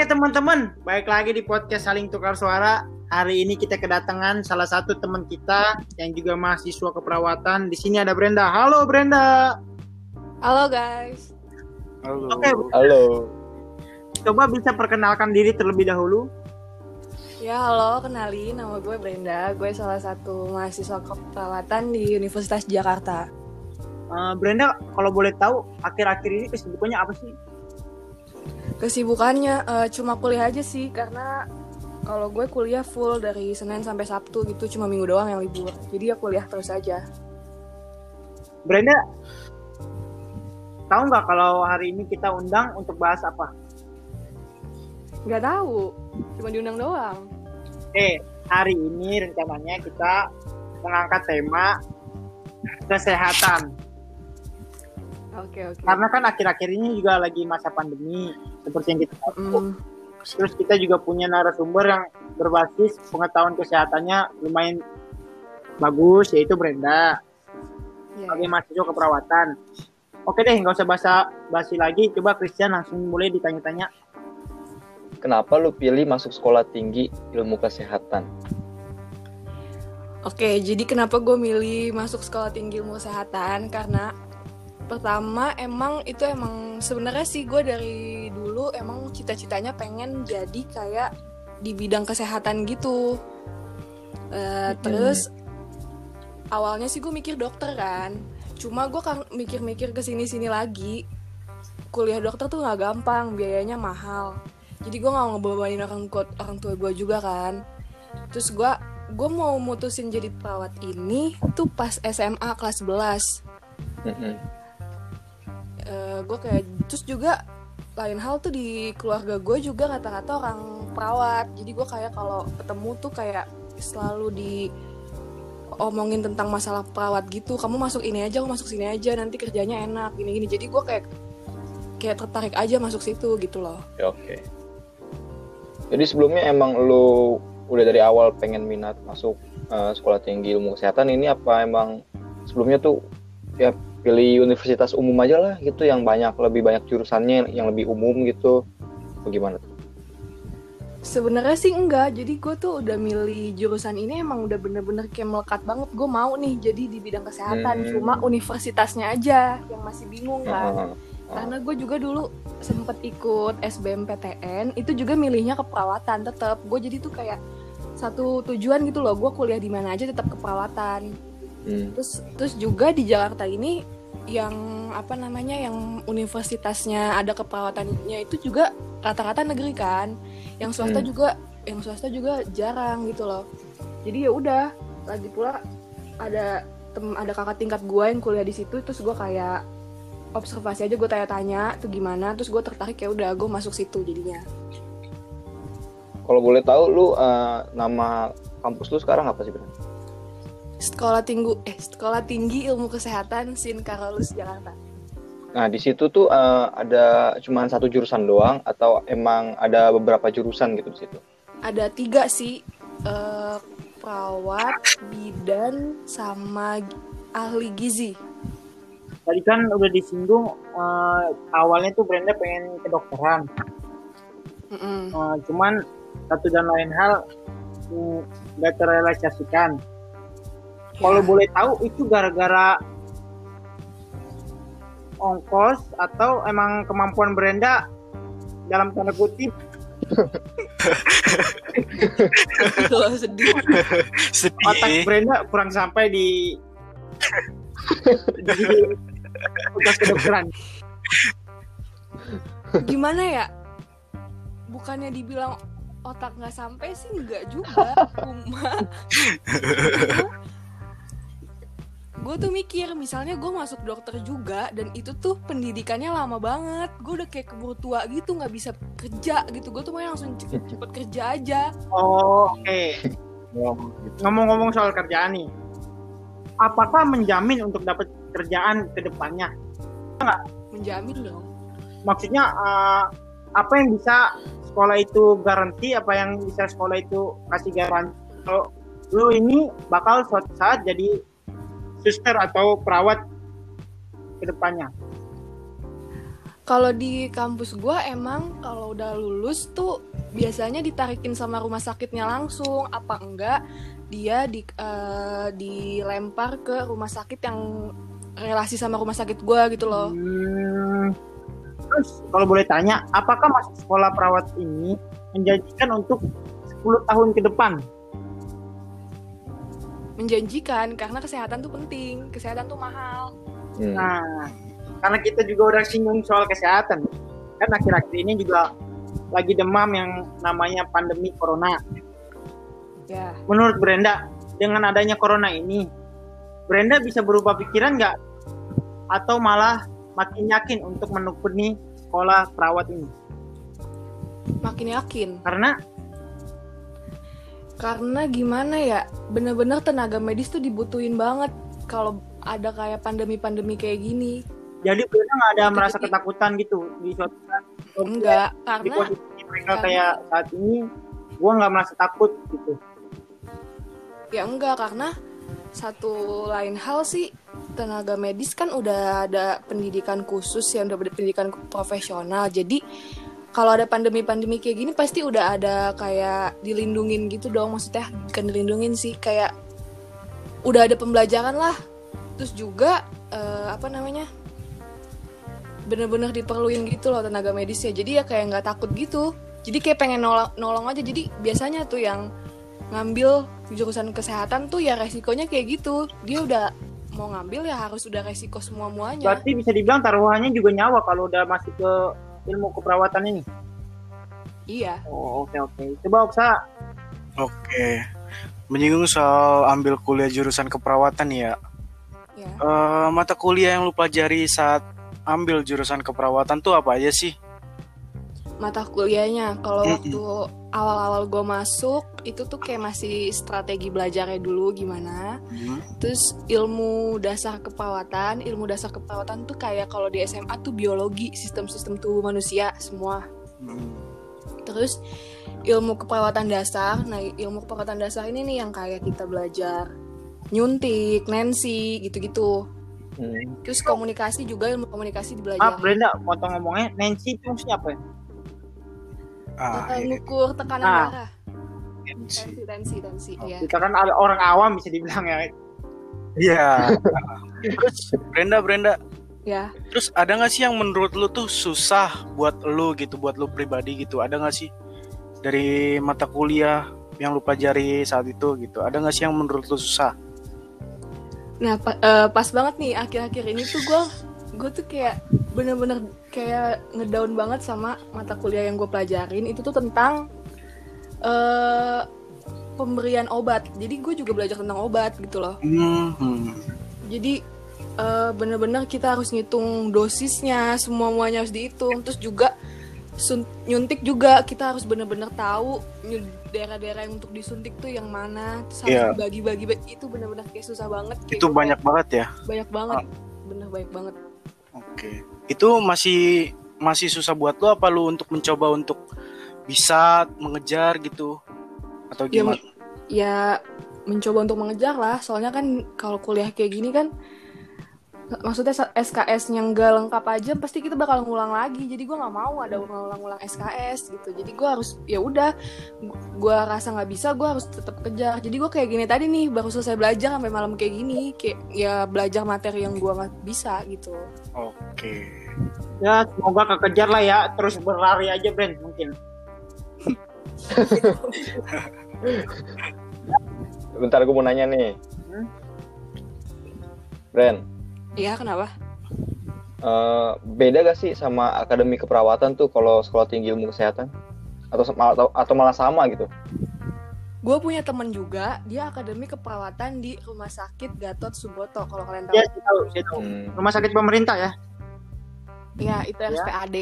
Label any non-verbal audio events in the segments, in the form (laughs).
Oke teman-teman, baik lagi di podcast Saling Tukar Suara. Hari ini kita kedatangan salah satu teman kita yang juga mahasiswa keperawatan. Di sini ada Brenda. Halo Brenda. Halo guys. Halo. Oke, Halo. coba bisa perkenalkan diri terlebih dahulu. Ya halo, kenalin nama gue Brenda. Gue salah satu mahasiswa keperawatan di Universitas Jakarta. Eh, Brenda, kalau boleh tahu, akhir-akhir ini kesibukannya apa sih? Kesibukannya eh, cuma kuliah aja sih karena kalau gue kuliah full dari Senin sampai Sabtu gitu, cuma minggu doang yang libur. Jadi ya kuliah terus aja. Brenda, tahu nggak kalau hari ini kita undang untuk bahas apa? Nggak tahu, cuma diundang doang. Eh, hari ini rencananya kita mengangkat tema kesehatan. Oke oke. Karena kan akhir-akhir ini juga lagi masa pandemi, seperti yang kita tahu. Mm, Terus kita juga punya narasumber yang berbasis pengetahuan kesehatannya lumayan bagus, yaitu Brenda, ya, sebagai mahasiswa keperawatan. Oke deh, nggak usah basa basi lagi. Coba Christian langsung mulai ditanya-tanya. Kenapa lu pilih masuk sekolah tinggi ilmu kesehatan? Oke, jadi kenapa gue milih masuk sekolah tinggi ilmu kesehatan? Karena pertama emang itu emang sebenarnya sih gue dari dulu emang cita-citanya pengen jadi kayak di bidang kesehatan gitu. Eh, Terus awalnya sih gue mikir dokter kan, cuma gue kan mikir-mikir ke sini-sini lagi. Kuliah dokter tuh nggak gampang, biayanya mahal. Jadi gue nggak mau ngebawain orang tua orang tua gue juga kan. Terus gue gue mau mutusin jadi perawat ini tuh pas SMA kelas 11 Mm-mm. gue kayak terus juga lain hal tuh di keluarga gue juga kata-kata orang perawat jadi gue kayak kalau ketemu tuh kayak selalu di omongin tentang masalah perawat gitu kamu masuk ini aja kamu masuk sini aja nanti kerjanya enak gini gini jadi gue kayak kayak tertarik aja masuk situ gitu loh Ya, Oke. Jadi sebelumnya emang lu udah dari awal pengen minat masuk eh, sekolah tinggi ilmu kesehatan ini apa emang sebelumnya tuh ya pilih universitas umum aja lah gitu yang banyak lebih banyak jurusannya yang lebih umum gitu bagaimana tuh? Sebenarnya sih enggak, jadi gue tuh udah milih jurusan ini emang udah bener-bener kayak melekat banget gue mau nih jadi di bidang kesehatan, Hmm. cuma universitasnya aja yang masih bingung kan. Ah. Karena gue juga dulu sempet ikut SBMPTN, itu juga milihnya keperawatan tetap. Gue jadi tuh kayak satu tujuan gitu loh, gue kuliah di mana aja tetap keperawatan. Hmm. Terus terus juga di Jakarta ini yang apa namanya yang universitasnya ada keperawatannya itu juga rata-rata negeri kan. Yang swasta Hmm. juga yang swasta juga jarang gitu loh. Jadi ya udah, lagi pula ada tem ada kakak tingkat gue yang kuliah di situ terus gue kayak observasi aja gue tanya-tanya tuh gimana terus gue tertarik ya udah gue masuk situ jadinya Kalau boleh tahu lu eh, nama kampus lu sekarang apa sih? Bro? Sekolah tinggi eh sekolah tinggi ilmu kesehatan Sin Carolus Jakarta Nah, di situ tuh eh, ada cuma satu jurusan doang atau emang ada beberapa jurusan gitu di situ? ada tiga sih eh, perawat bidan sama ahli gizi Tadi kan udah disinggung eh, awalnya tuh Brenda pengen kedokteran. Mm-mm. Eh, cuman satu dan lain hal mm, nggak terrealisasikan. Kalau Ya. boleh tahu itu gara-gara ongkos atau emang kemampuan Brenda dalam tanda kutip? Loh, sedih. Otak Brenda kurang sampai di di kedokteran. gimana ya? Bukannya dibilang otak nggak sampai sih nggak juga. Cuma gue tuh mikir misalnya gue masuk dokter juga dan itu tuh pendidikannya lama banget gue udah kayak keburu tua gitu nggak bisa kerja gitu gue tuh mau langsung cepet, cepet kerja aja Oh, oke. Ngomong-ngomong soal kerjaan nih, apakah menjamin untuk dapat kerjaan ke depannya? menjamin dong Maksudnya eh, apa yang bisa sekolah itu garansi, apa yang bisa sekolah itu kasih garansi? Kalau lu ini bakal suatu saat jadi suster atau perawat ke depannya. Kalau di kampus gua emang kalau udah lulus tuh biasanya ditarikin sama rumah sakitnya langsung apa enggak dia di eh, dilempar ke rumah sakit yang relasi sama rumah sakit gua gitu loh. Hmm, terus kalau boleh tanya, apakah masuk sekolah perawat ini menjanjikan untuk 10 tahun ke depan? Menjanjikan karena kesehatan tuh penting, kesehatan tuh mahal. Hmm. Nah, karena kita juga udah singgung soal kesehatan, kan akhir-akhir ini juga lagi demam yang namanya pandemi corona. Ya. Menurut Brenda, dengan adanya corona ini, Brenda bisa berubah pikiran nggak? Atau malah makin yakin untuk menekuni sekolah perawat ini? Makin yakin. Karena Karena gimana ya, bener-bener tenaga medis tuh dibutuhin banget kalau ada kayak pandemi-pandemi kayak gini. jadi Brenda nggak ada merasa Jadi- ketakutan gitu di suatu saat Enggak, di karena posisi mereka karena- kayak saat ini, gua nggak merasa takut gitu. ya enggak karena satu lain hal sih tenaga medis kan udah ada pendidikan khusus yang udah ada pendidikan profesional. Jadi kalau ada pandemi-pandemi kayak gini pasti udah ada kayak dilindungin gitu dong maksudnya bukan dilindungin sih kayak udah ada pembelajaran lah. Terus juga eh, apa namanya? bener-bener diperluin gitu loh tenaga medisnya jadi ya kayak nggak takut gitu jadi kayak pengen nolong, nolong aja jadi biasanya tuh yang ngambil jurusan kesehatan tuh ya resikonya kayak gitu dia udah mau ngambil ya harus udah resiko semua muanya Berarti bisa dibilang taruhannya juga nyawa kalau udah masuk ke ilmu keperawatan ini. iya Oh, oke oke. Coba Oksa Oke. Menyinggung soal ambil kuliah jurusan keperawatan ya. ya Eh, mata kuliah yang lu pelajari saat ambil jurusan keperawatan tuh apa aja sih? Mata kuliahnya kalau waktu awal-awal gue masuk itu tuh kayak masih strategi belajarnya dulu gimana Hmm. terus ilmu dasar keperawatan ilmu dasar keperawatan tuh kayak kalau di SMA tuh biologi sistem-sistem tubuh manusia semua Hmm. Terus ilmu keperawatan dasar. Nah, ilmu keperawatan dasar ini nih yang kayak kita belajar nyuntik, Nancy, gitu-gitu. Hmm. Terus komunikasi juga ilmu komunikasi dibelajar. Brenda, potong ngomongnya. Nancy itu maksudnya apa ya? Ah, iya. ngukur tekanan Ah. darah. Tensi. Tensi, tensi. Oh, Iya. Kita kan ada orang awam bisa dibilang ya. Iya. (laughs) Terus Brenda, Brenda, Ya. terus ada nggak sih yang menurut lu tuh susah buat lu gitu, buat lu pribadi gitu? Ada nggak sih dari mata kuliah yang lu pelajari saat itu gitu? Ada nggak sih yang menurut lu susah? Nah, pa- eh, pas banget nih akhir-akhir ini tuh gue gue tuh kayak bener-bener kayak ngedown banget sama mata kuliah yang gue pelajarin itu tuh tentang eh pemberian obat. Jadi gue juga belajar tentang obat gitu loh. Hmm, hmm. Jadi eh, bener-bener kita harus ngitung dosisnya, semua muanya harus dihitung. Terus juga nyuntik juga kita harus bener-bener tahu daerah-daerah yang untuk disuntik tuh yang mana. Terus harus Iya. dibagi-bagi. itu bener-bener kayak susah banget. Kayak Itu banyak banget ya. banyak banget. Bener banyak banget. Oke. Itu masih masih susah buat lu apa lu untuk mencoba untuk bisa mengejar gitu atau Ya, gimana? Ya mencoba untuk mengejar lah. Soalnya kan kalau kuliah kayak gini kan maksudnya SKS yang gak lengkap aja pasti kita bakal ngulang lagi jadi gue nggak mau ada ngulang-ngulang SKS gitu jadi gue harus ya udah gue rasa nggak bisa gue harus tetap kejar jadi gue kayak gini tadi nih baru selesai belajar sampai malam kayak gini kayak ya belajar materi yang gue nggak bisa gitu Oke. Ya, semoga kekejar lah ya. Terus berlari aja, Brand, mungkin. Bentar gue mau nanya nih. Hmm? Bren, Iya kenapa eh, beda gak sih sama akademi keperawatan tuh kalau sekolah tinggi ilmu kesehatan? Atau, sama- atau, atau malah sama gitu? gue punya temen juga dia akademi keperawatan di rumah sakit Gatot Subroto kalau kalian tahu Ya, saya tahu, saya tahu. Hmm. Rumah sakit pemerintah ya. Ya itu Ya. RSPAD.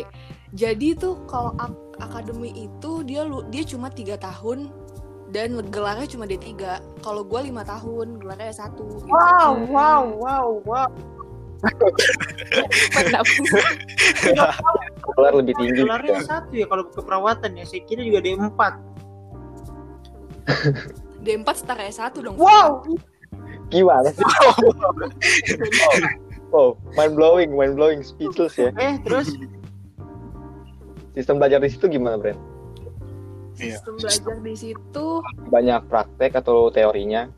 Jadi tuh kalau ak- akademi itu dia lu dia cuma tiga tahun dan gelarnya cuma D3. Kalau gue lima tahun, gelarnya satu. Gitu. Wow, Hmm. wow, wow, wow. Gelar lebih tinggi. Gelarnya gitu. satu ya kalau keperawatan ya. Saya kira juga D4. D4 setara S1 dong. Wow, Gimana sih? Oh, mind blowing, mind blowing, speechless ya. eh terus sistem belajar di situ gimana Brand Iya. Sistem belajar di situ banyak praktek atau teorinya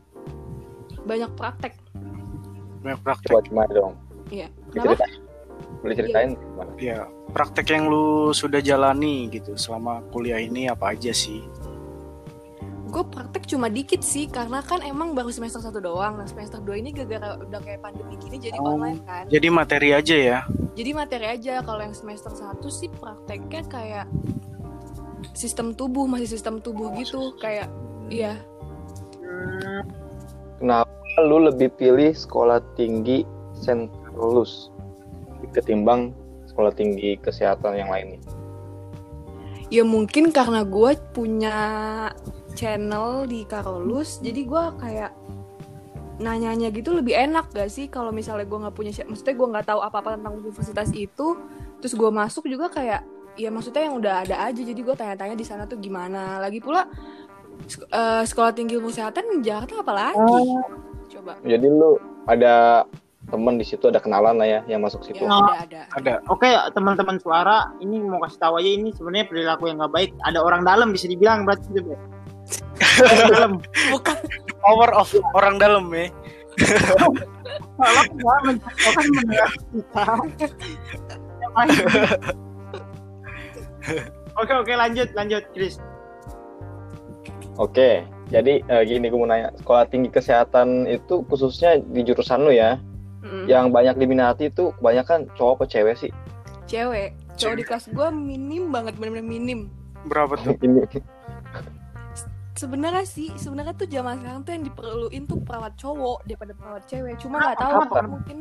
banyak praktek. Banyak praktek. coba gimana dong Iya. Kenapa? diceritain boleh ceritain gimana Ya, praktek yang lu sudah jalani gitu selama kuliah ini apa aja sih? Gue praktek cuma dikit sih karena kan emang baru semester satu doang. Nah semester 2 ini gara-gara udah kayak pandemi gini jadi Oh. online kan. Jadi materi aja ya. Jadi materi aja kalau yang semester 1 sih prakteknya kayak sistem tubuh masih sistem tubuh gitu kayak iya Hmm, kenapa lu lebih pilih sekolah tinggi Saint Carolus ketimbang sekolah tinggi kesehatan yang lainnya. Ya mungkin karena gue punya channel di Karolus jadi gue kayak nanyanya gitu lebih enak gak sih kalau misalnya gue nggak punya maksudnya gue nggak tahu apa-apa tentang universitas itu terus gue masuk juga kayak ya maksudnya yang udah ada aja jadi gue tanya-tanya di sana tuh gimana. Lagi pula eh, sekolah tinggi ilmu kesehatan di Jakarta apa lagi? Coba. Jadi lu ada teman di situ ada kenalan lah ya yang masuk situ ya ada ada Ada. Oke teman-teman suara, ini mau kasih tahu aja ini sebenarnya perilaku yang nggak baik. Ada orang dalam bisa dibilang berarti itu. Dalam. bukan Power of orang dalam ya. Kalau nggak mencontohkan mendengar kita. Yang lain. Oke oke lanjut lanjut Chris. Oke, jadi eh, gini gue mau nanya, sekolah tinggi kesehatan itu khususnya di jurusan lu ya, Mm, yang banyak diminati itu kebanyakan cowok apa cewek sih? cewek cowok di kelas gue minim banget bener-bener minim Berapa tuh? (laughs) Ini sebenarnya sih sebenarnya tuh zaman sekarang tuh yang diperluin tuh perawat cowok daripada perawat cewek cuma nggak tahu Kenapa? apa mungkin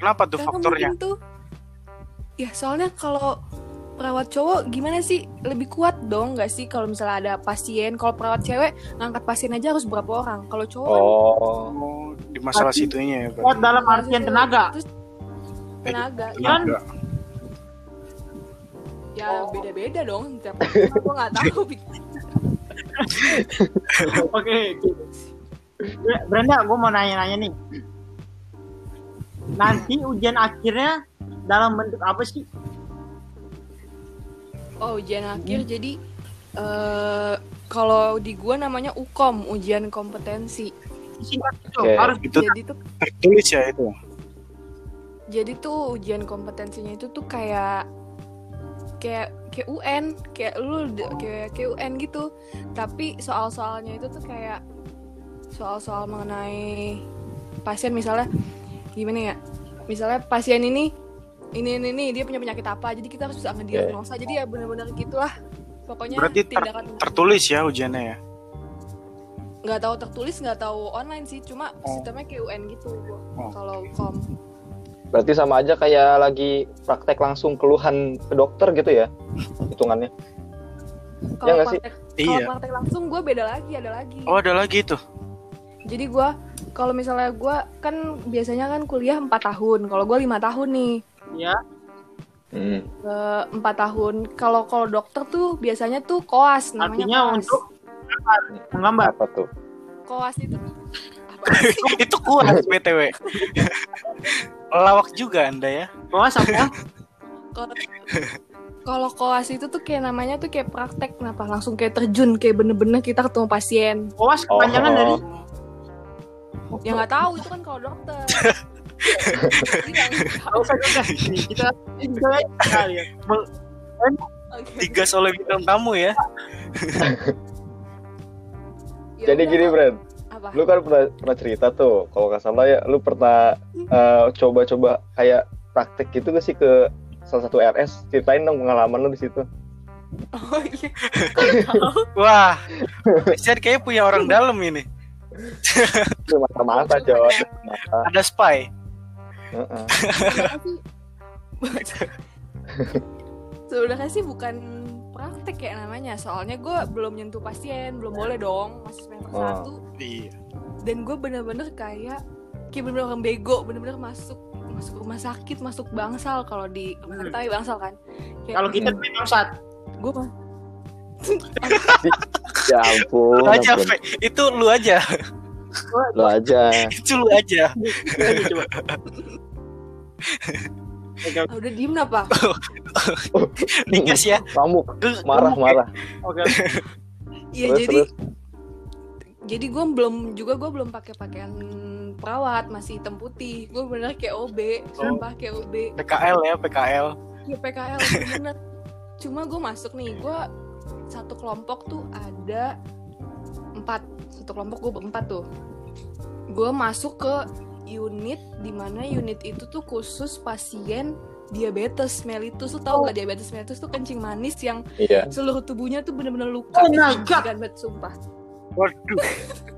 Kenapa tuh karena faktornya? mungkin tuh ya soalnya kalau perawat cowok gimana sih lebih kuat dong nggak sih kalau misalnya ada pasien kalau perawat cewek ngangkat pasien aja harus berapa orang kalau cowok kan oh, Oh, di masalah Tapi- situnya ya. Kuat berarti. dalam artian tenaga. terus tenaga ya, Kan? Tenaga. ya beda-beda dong tiap gue nggak (laughs) tahu (laughs) Oke. Bre- Brenda, gue mau nanya-nanya nih. Nanti ujian akhirnya dalam bentuk apa sih? Oh ujian akhir jadi eh kalau di gua namanya ukom ujian kompetensi Oke. harus Itu jadi tuh tertulis ya itu. jadi tuh ujian kompetensinya itu tuh kayak kayak kayak UN kayak lu kayak kayak UN gitu tapi soal-soalnya itu tuh kayak soal-soal mengenai pasien misalnya gimana ya misalnya pasien ini ini ini, ini dia punya penyakit apa jadi kita harus bisa ngediagnosa jadi ya benar-benar gitulah pokoknya Berarti ter- Tertulis ya ujiannya ya. nggak tahu tertulis nggak tahu online sih cuma Oh. sistemnya kayak UN gitu gua Oh. kalau kom berarti sama aja kayak lagi praktek langsung keluhan ke dokter gitu ya, hitungannya. kalau sih? praktek kalau Iya. praktek langsung gue beda lagi ada lagi Oh, ada lagi tuh. jadi gue kalau misalnya gue kan biasanya kan kuliah 4 tahun kalau gue lima tahun nih ya. Hmm. ke empat tahun kalau kalau dokter tuh biasanya tuh koas namanya Artinya koas. untuk menggambar. Apa tuh? koas itu tuh (laughs) apa itu kuat (laughs) BTW. Lawak juga Anda ya. Koas apa? (laughs) Kalau- kalau koas itu tuh kayak namanya tuh kayak praktek kenapa langsung kayak terjun kayak bener-bener kita ketemu pasien Koas kepanjangan Oh. dari ya nggak tahu itu kan kalau dokter Kita ya. Digas oleh bintang tamu ya. Jadi gini. Brand. apa Lu kan pernah, pernah cerita tuh, kalau nggak salah ya, lu pernah eh, coba-coba kayak praktek gitu gak sih ke salah satu RS? Ceritain dong pengalaman lu di situ. oh iya (laughs) Wah. Christian kayaknya punya orang dalam ini. Mata-mata, coy. Ada spy. Heeh. (laughs) sebenarnya sih bukan praktek kayak namanya soalnya gue belum nyentuh pasien belum boleh dong masih semester Oh. satu Iya. dan gue bener-bener kayak kayak bener-bener orang bego bener-bener masuk masuk rumah sakit masuk bangsal kalau di rumah sakit tapi bangsal kan Kalau kita memang saat gue mah (laughs) Ya ampun, Lu aja, ampun. Fe. Itu lu aja. Lu aja. Itu lu aja. coba. (laughs) Ah, udah diem apa (laughs) Digas ya. Ngamuk, Terus marah, ngomong marah. Oke. Iya jadi terus. jadi gue belum juga gue belum pakai pakaian perawat masih hitam putih gue bener kayak OB sumpah kayak OB PKL ya, PKL. ya PKL bener cuma gue masuk nih gue satu kelompok tuh ada empat satu kelompok gue berempat tuh gue masuk ke unit di mana unit itu tuh khusus pasien diabetes mellitus tuh tau gak diabetes mellitus tuh kencing manis yang Iya. seluruh tubuhnya tuh bener-bener luka Oh my God. banget sumpah Waduh.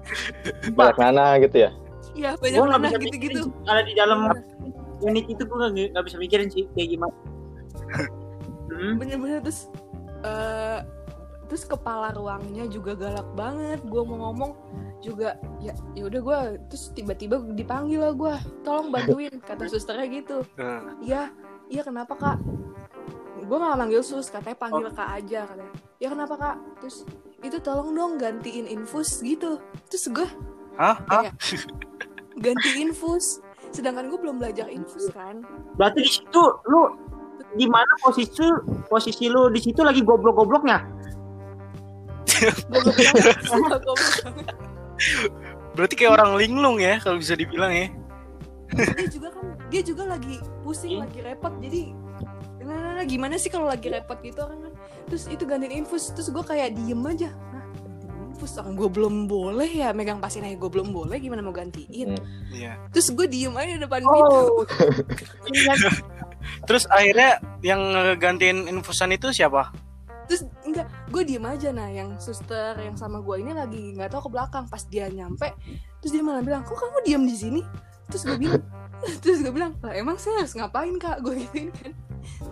(laughs) Banyak nana gitu ya. Iya banyak mana gitu-gitu kalau di dalam unit itu gue nggak nggak bisa mikirin sih kayak gimana. Hmm. bener-bener terus eh terus kepala ruangnya juga galak banget. Gue mau ngomong juga ya ya udah gue terus tiba-tiba dipanggil lah gue tolong bantuin kata susternya gitu. Nah, iya iya kenapa kak? Gue nggak manggil sus katanya panggil kak aja katanya. Ya kenapa kak? Terus itu tolong dong gantiin infus gitu. Terus gue Hah? Ganti infus. Sedangkan gue belum belajar infus kan. Berarti di situ lu di mana posisi posisi lu di situ lagi goblok-gobloknya? (laughs) Berarti kayak orang linglung ya kalau bisa dibilang ya. dia juga kan dia juga lagi pusing Iya. lagi repot jadi nah, nah, nah, gimana sih kalau lagi repot gitu orang kan terus itu gantiin infus terus gue kayak diem aja nah gantiin infus orang gue belum boleh ya megang pasien aja gue belum boleh gimana mau gantiin Hmm. Iya. terus gue diem aja di depan pintu Oh. (laughs) Iya. Terus akhirnya yang ngegantiin infusan itu siapa? terus enggak gue diem aja. Nah yang suster yang sama gue ini lagi nggak tahu ke belakang. Pas dia nyampe terus dia malah bilang kok kamu diem di sini? Terus gue bilang (laughs) terus gue bilang lah emang saya harus ngapain kak? Gue gituin kan.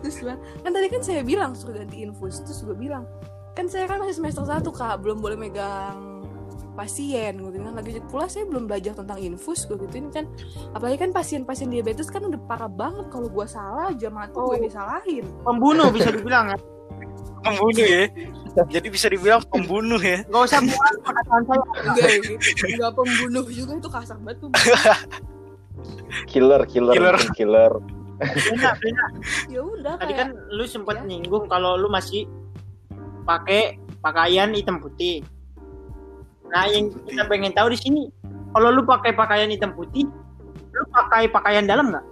Terus bilang kan tadi kan saya bilang suruh ganti infus terus gue bilang kan saya kan masih semester satu kak. Belum boleh megang pasien. Gue bilang lagi pula saya belum belajar tentang infus gue gituin kan. Apalagi kan pasien-pasien diabetes kan udah parah banget. Kalau gue salah aja mati gue Oh. disalahin. Pembunuh bisa dibilang ya. Pembunuh ya. Jadi bisa dibilang pembunuh ya. Gak usah buat perkataan saya. enggak gitu. pembunuh juga itu kasar banget tuh Killer, killer, Killer. killer. Benar, benar. ya udah Tadi kayak kan lu sempat Ya. nyinggung kalau lu masih pakai pakaian hitam putih. Nah, yang Putih. kita pengen tahu di sini, kalau lu pakai pakaian hitam putih, lu pakai pakaian dalam nggak?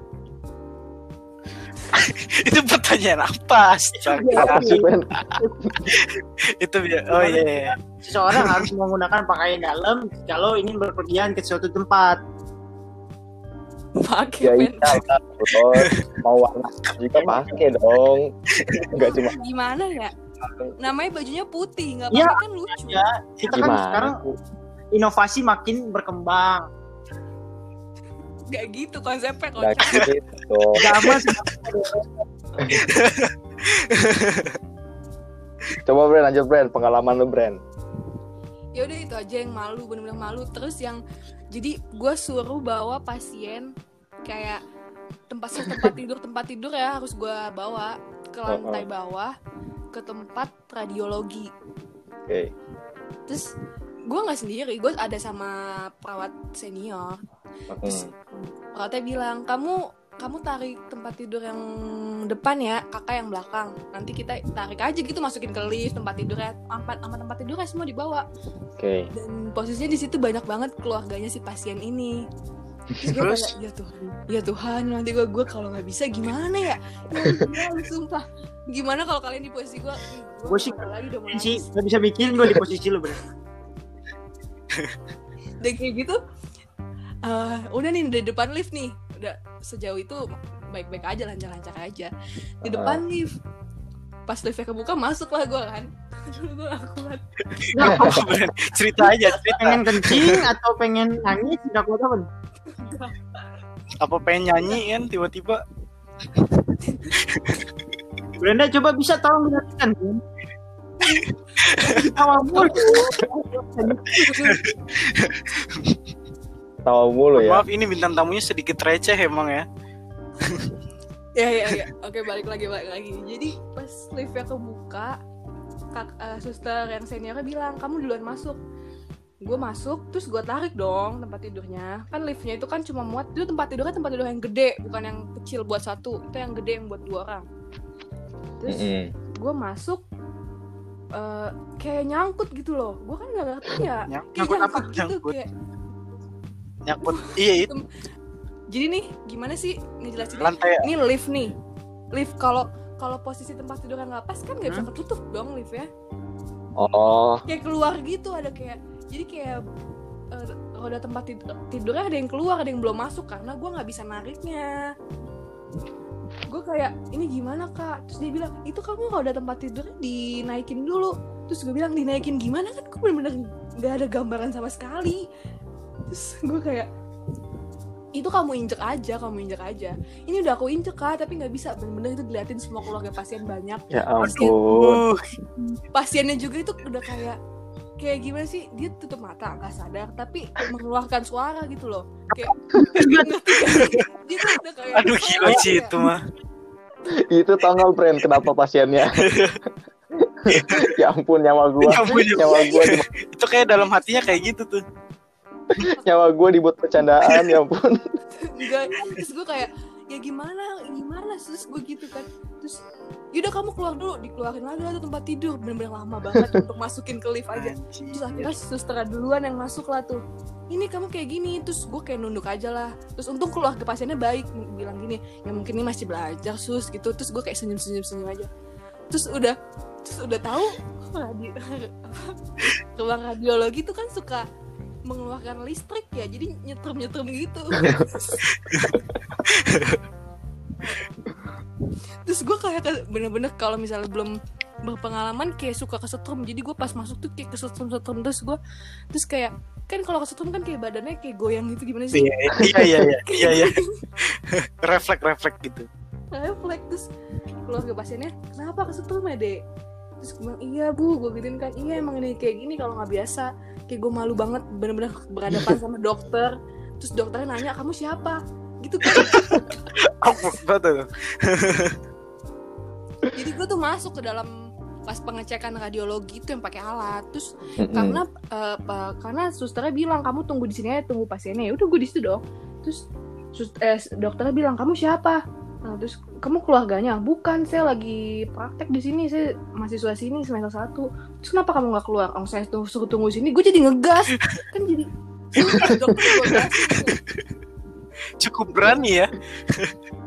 (laughs) itu pertanyaan apa? Apa sih, Ben? itu dia. Oh iya. iya. Seseorang harus menggunakan pakaian dalam kalau ingin berpergian ke suatu tempat. pakai Ya iya mau warna juga pakai dong. Enggak cuma gimana ya namanya bajunya putih nggak Ya. pakai kan lucu Ya, kita kan gimana? sekarang inovasi makin berkembang. Nggak gitu konsepnya Enggak konsep gitu. (laughs) Zaman Coba Bren, lanjut Bren, pengalaman lu Bren. ya udah itu aja yang malu bener-bener malu. Terus yang jadi gue suruh bawa pasien kayak tempat tempat (laughs) tidur tempat tidur ya harus gue bawa ke lantai bawah ke tempat radiologi. Oke. terus gue nggak sendiri gue ada sama perawat senior terus Hmm. perawatnya bilang kamu kamu tarik tempat tidur yang depan ya kakak yang belakang nanti kita tarik aja gitu masukin ke lift tempat tidurnya empat sama tempat tidurnya semua dibawa Oke. dan posisinya di situ banyak banget keluarganya si pasien ini (laughs) terus gue Terus? kayak ya Tuhan ya Tuhan nanti gue gue kalau nggak bisa gimana ya ya sumpah gimana kalau kalian di posisi gue Gua sih lagi udah sih nggak bisa mikirin gue di posisi lu, Bro. dan kayak gitu eh, udah nih di depan lift nih udah sejauh itu baik-baik aja lancar-lancar aja di depan lift pas liftnya kebuka masuk lah gue kan (laughs) Aduh, gue gak kuat (laughs) Apa, Bren? cerita aja, cerita. pengen kencing atau pengen nangis nggak kuat apa? Apa pengen nyanyi kan tiba-tiba? Brenda coba bisa tolong dengarkan kan? (laughs) Awal mulu. Tahu mulu ya. Maaf ini bintang tamunya sedikit receh emang ya. (laughs) ya ya ya oke balik lagi balik lagi jadi pas liftnya kebuka kak eh, suster yang seniornya bilang kamu duluan masuk gue masuk terus gue tarik dong tempat tidurnya kan liftnya itu kan cuma muat itu tempat tidurnya tempat tidur yang gede bukan yang kecil buat satu itu yang gede yang buat dua orang terus Mm-mm. gue masuk eh, kayak nyangkut gitu loh gue kan nggak ngerti ya Nyang- kayak nyangkut apa? gitu Nyangkut. kayak Nyangkut. Iya itu. Jadi nih gimana sih ngejelasin lantai. ini lift nih. Lift kalau kalau posisi tempat tidur yang nggak pas kan nggak bisa Hmm? ketutup dong lift ya? Oh, kayak keluar gitu ada kayak jadi kayak eh, roda tempat tidur tidurnya ada yang keluar ada yang belum masuk karena gue nggak bisa nariknya. Gue kayak ini gimana kak? Terus dia bilang itu kamu roda tempat tidurnya dinaikin dulu. Terus gue bilang dinaikin gimana? Kan gue bener-bener nggak ada gambaran sama sekali terus gue kayak itu kamu injek aja kamu injek aja ini udah aku injek kak tapi nggak bisa bener-bener itu diliatin semua keluarga pasien banyak ya Pasien. ampun. Uh, (laughs) pasiennya juga itu udah kayak kayak gimana sih dia tutup mata nggak sadar tapi mengeluarkan suara gitu loh kayak dia tuh udah kayak aduh gila sih itu mah. Itu tanggal brand kenapa pasiennya? (laughs) ya ampun nyawa gua. Ya ampun, ya nyawa gua (laughs) Itu kayak dalam hatinya kayak gitu tuh. (laughs) nyawa gua dibuat bercandaan ya ampun. enggak terus gue kayak ya gimana gimana terus gue gitu kan. Terus yaudah kamu keluar dulu dikeluarin lagi lah tuh tempat tidur bener-bener lama banget untuk masukin ke lift aja. Terus akhirnya suster duluan yang masuk lah tuh. Ini kamu kayak gini terus gue kayak nunduk aja lah. Terus untung keluarga pasiennya baik bilang gini ya mungkin ini masih belajar sus gitu. Terus gue kayak senyum senyum senyum aja. Terus udah terus udah tahu radi (laughs) ruang radiologi tuh kan suka mengeluarkan listrik ya jadi nyetrum nyetrum gitu (laughs) terus gue kayak bener-bener kalau misalnya belum berpengalaman kayak suka kesetrum jadi gue pas masuk tuh kayak kesetrum setrum terus gue terus kayak kan kalau kesetrum kan kayak badannya kayak goyang gitu gimana sih Iya iya iya iya iya. (laughs) iya. refleks refleks gitu. refleks terus keluarga pasiennya kenapa kesetrum ya dek terus gue bilang iya bu gue gituin kan iya emang ini kayak gini kalau nggak biasa kayak gue malu banget bener-bener berhadapan (laughs) sama dokter. Terus dokternya nanya kamu siapa? Gitu kan (laughs) jadi gue tuh masuk ke dalam pas pengecekan radiologi itu yang pakai alat. Terus Mm-mm. karena eh, pa- karena susternya bilang kamu tunggu di sini aja tunggu pasiennya. Ya udah gue di situ dong. Terus sus- eh, dokternya bilang kamu siapa Nah, terus kamu keluarganya bukan saya lagi praktek di sini saya mahasiswa sini semester satu. Terus kenapa kamu nggak keluar? Oh saya tuh suruh tunggu sini. Gue jadi ngegas. Kan jadi Cukup berani ya.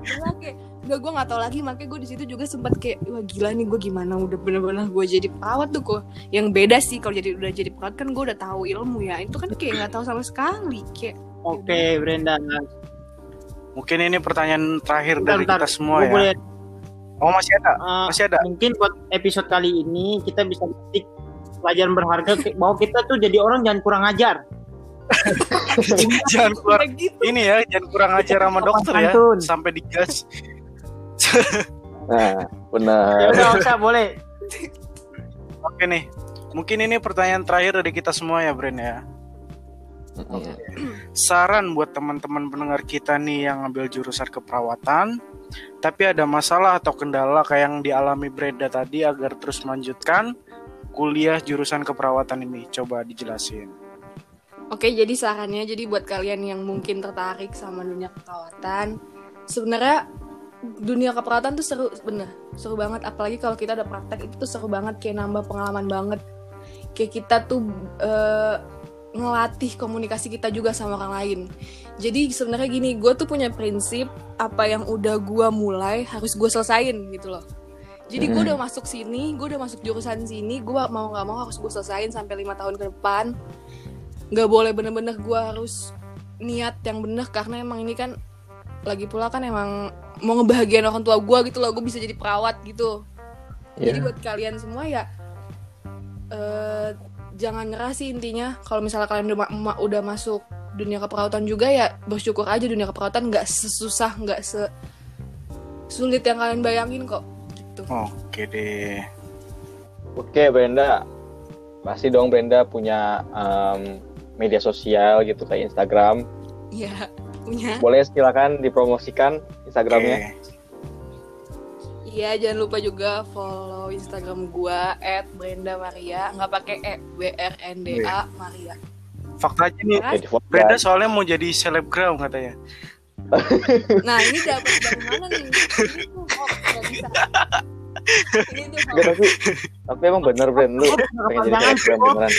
Gila, kayak Gak gue gak tau lagi. Makanya gue di situ juga sempat kayak wah gila nih gue gimana? Udah bener-bener gue jadi perawat tuh kok. Yang beda sih kalau jadi udah jadi perawat kan gue udah tahu ilmu ya. Itu kan kayak nggak tahu sama sekali kayak Oke, Brenda. Mungkin ini pertanyaan terakhir Bentar, dari bentar. kita semua Gua ya. boleh Oh masih ada, uh, masih ada. mungkin buat episode kali ini kita bisa petik pelajaran berharga bahwa kita tuh jadi orang jangan kurang ajar. (laughs) jangan kayak gitu ini ya, jangan kurang ajar sama dokter ya, sampai digas. Nah, Ya benar. udah usah boleh. Oke nih, mungkin ini pertanyaan terakhir dari kita semua ya, Bren ya. Mm-mm. Saran buat teman-teman pendengar kita nih yang ngambil jurusan keperawatan, tapi ada masalah atau kendala kayak yang dialami Brenda tadi agar terus melanjutkan kuliah jurusan keperawatan ini. Coba dijelasin. Oke, jadi sarannya jadi buat kalian yang mungkin tertarik sama dunia keperawatan, sebenarnya dunia keperawatan tuh seru bener, seru banget. Apalagi kalau kita ada praktek itu tuh seru banget, kayak nambah pengalaman banget. Kayak kita tuh eh, ngelatih komunikasi kita juga sama orang lain. Jadi sebenarnya gini, gue tuh punya prinsip apa yang udah gue mulai harus gue selesain gitu loh. Jadi gue Hmm. udah masuk sini, gue udah masuk jurusan sini, gue mau nggak mau harus gue selesain sampai lima tahun ke depan nggak boleh bener-bener gue harus niat yang bener karena emang ini kan lagi pula kan emang mau ngebahagiain orang tua gue gitu loh gue bisa jadi perawat gitu jadi Iya. buat kalian semua ya eh, jangan nyerah sih intinya kalau misalnya kalian udah, ma- udah masuk dunia keperawatan juga ya bersyukur aja dunia keperawatan nggak sesusah nggak se sulit yang kalian bayangin kok gitu Oke deh. Oke, Brenda. Pasti dong Brenda punya em, media sosial gitu kayak Instagram. ya punya Boleh silakan dipromosikan Instagramnya. Oke. Iya, jangan lupa juga follow Instagram gua @brenda_maria, nggak pakai e, B R N D A Maria. Fakta aja nih, Brenda soalnya mau jadi selebgram katanya. (laughs) Nah, ini dapat dari mana nih? (laughs) Ini tuh oh, nggak bisa. Ini tuh tapi tapi emang bener brand lu pengen jadi selebgram beneran.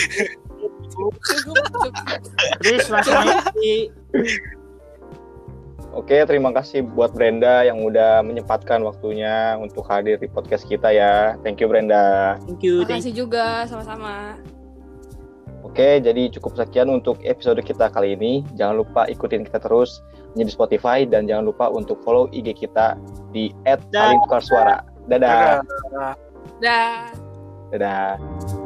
Terus langsung aja di Oke, terima kasih buat Brenda yang udah menyempatkan waktunya untuk hadir di podcast kita ya. Thank you Brenda. thank you, thank Makasih juga sama-sama. Oke, jadi cukup sekian untuk episode kita kali ini. Jangan lupa ikutin kita terus di Spotify dan jangan lupa untuk follow IG kita di Dah. @saling tukar suara. Dadah. Dadah. Dah. Dadah.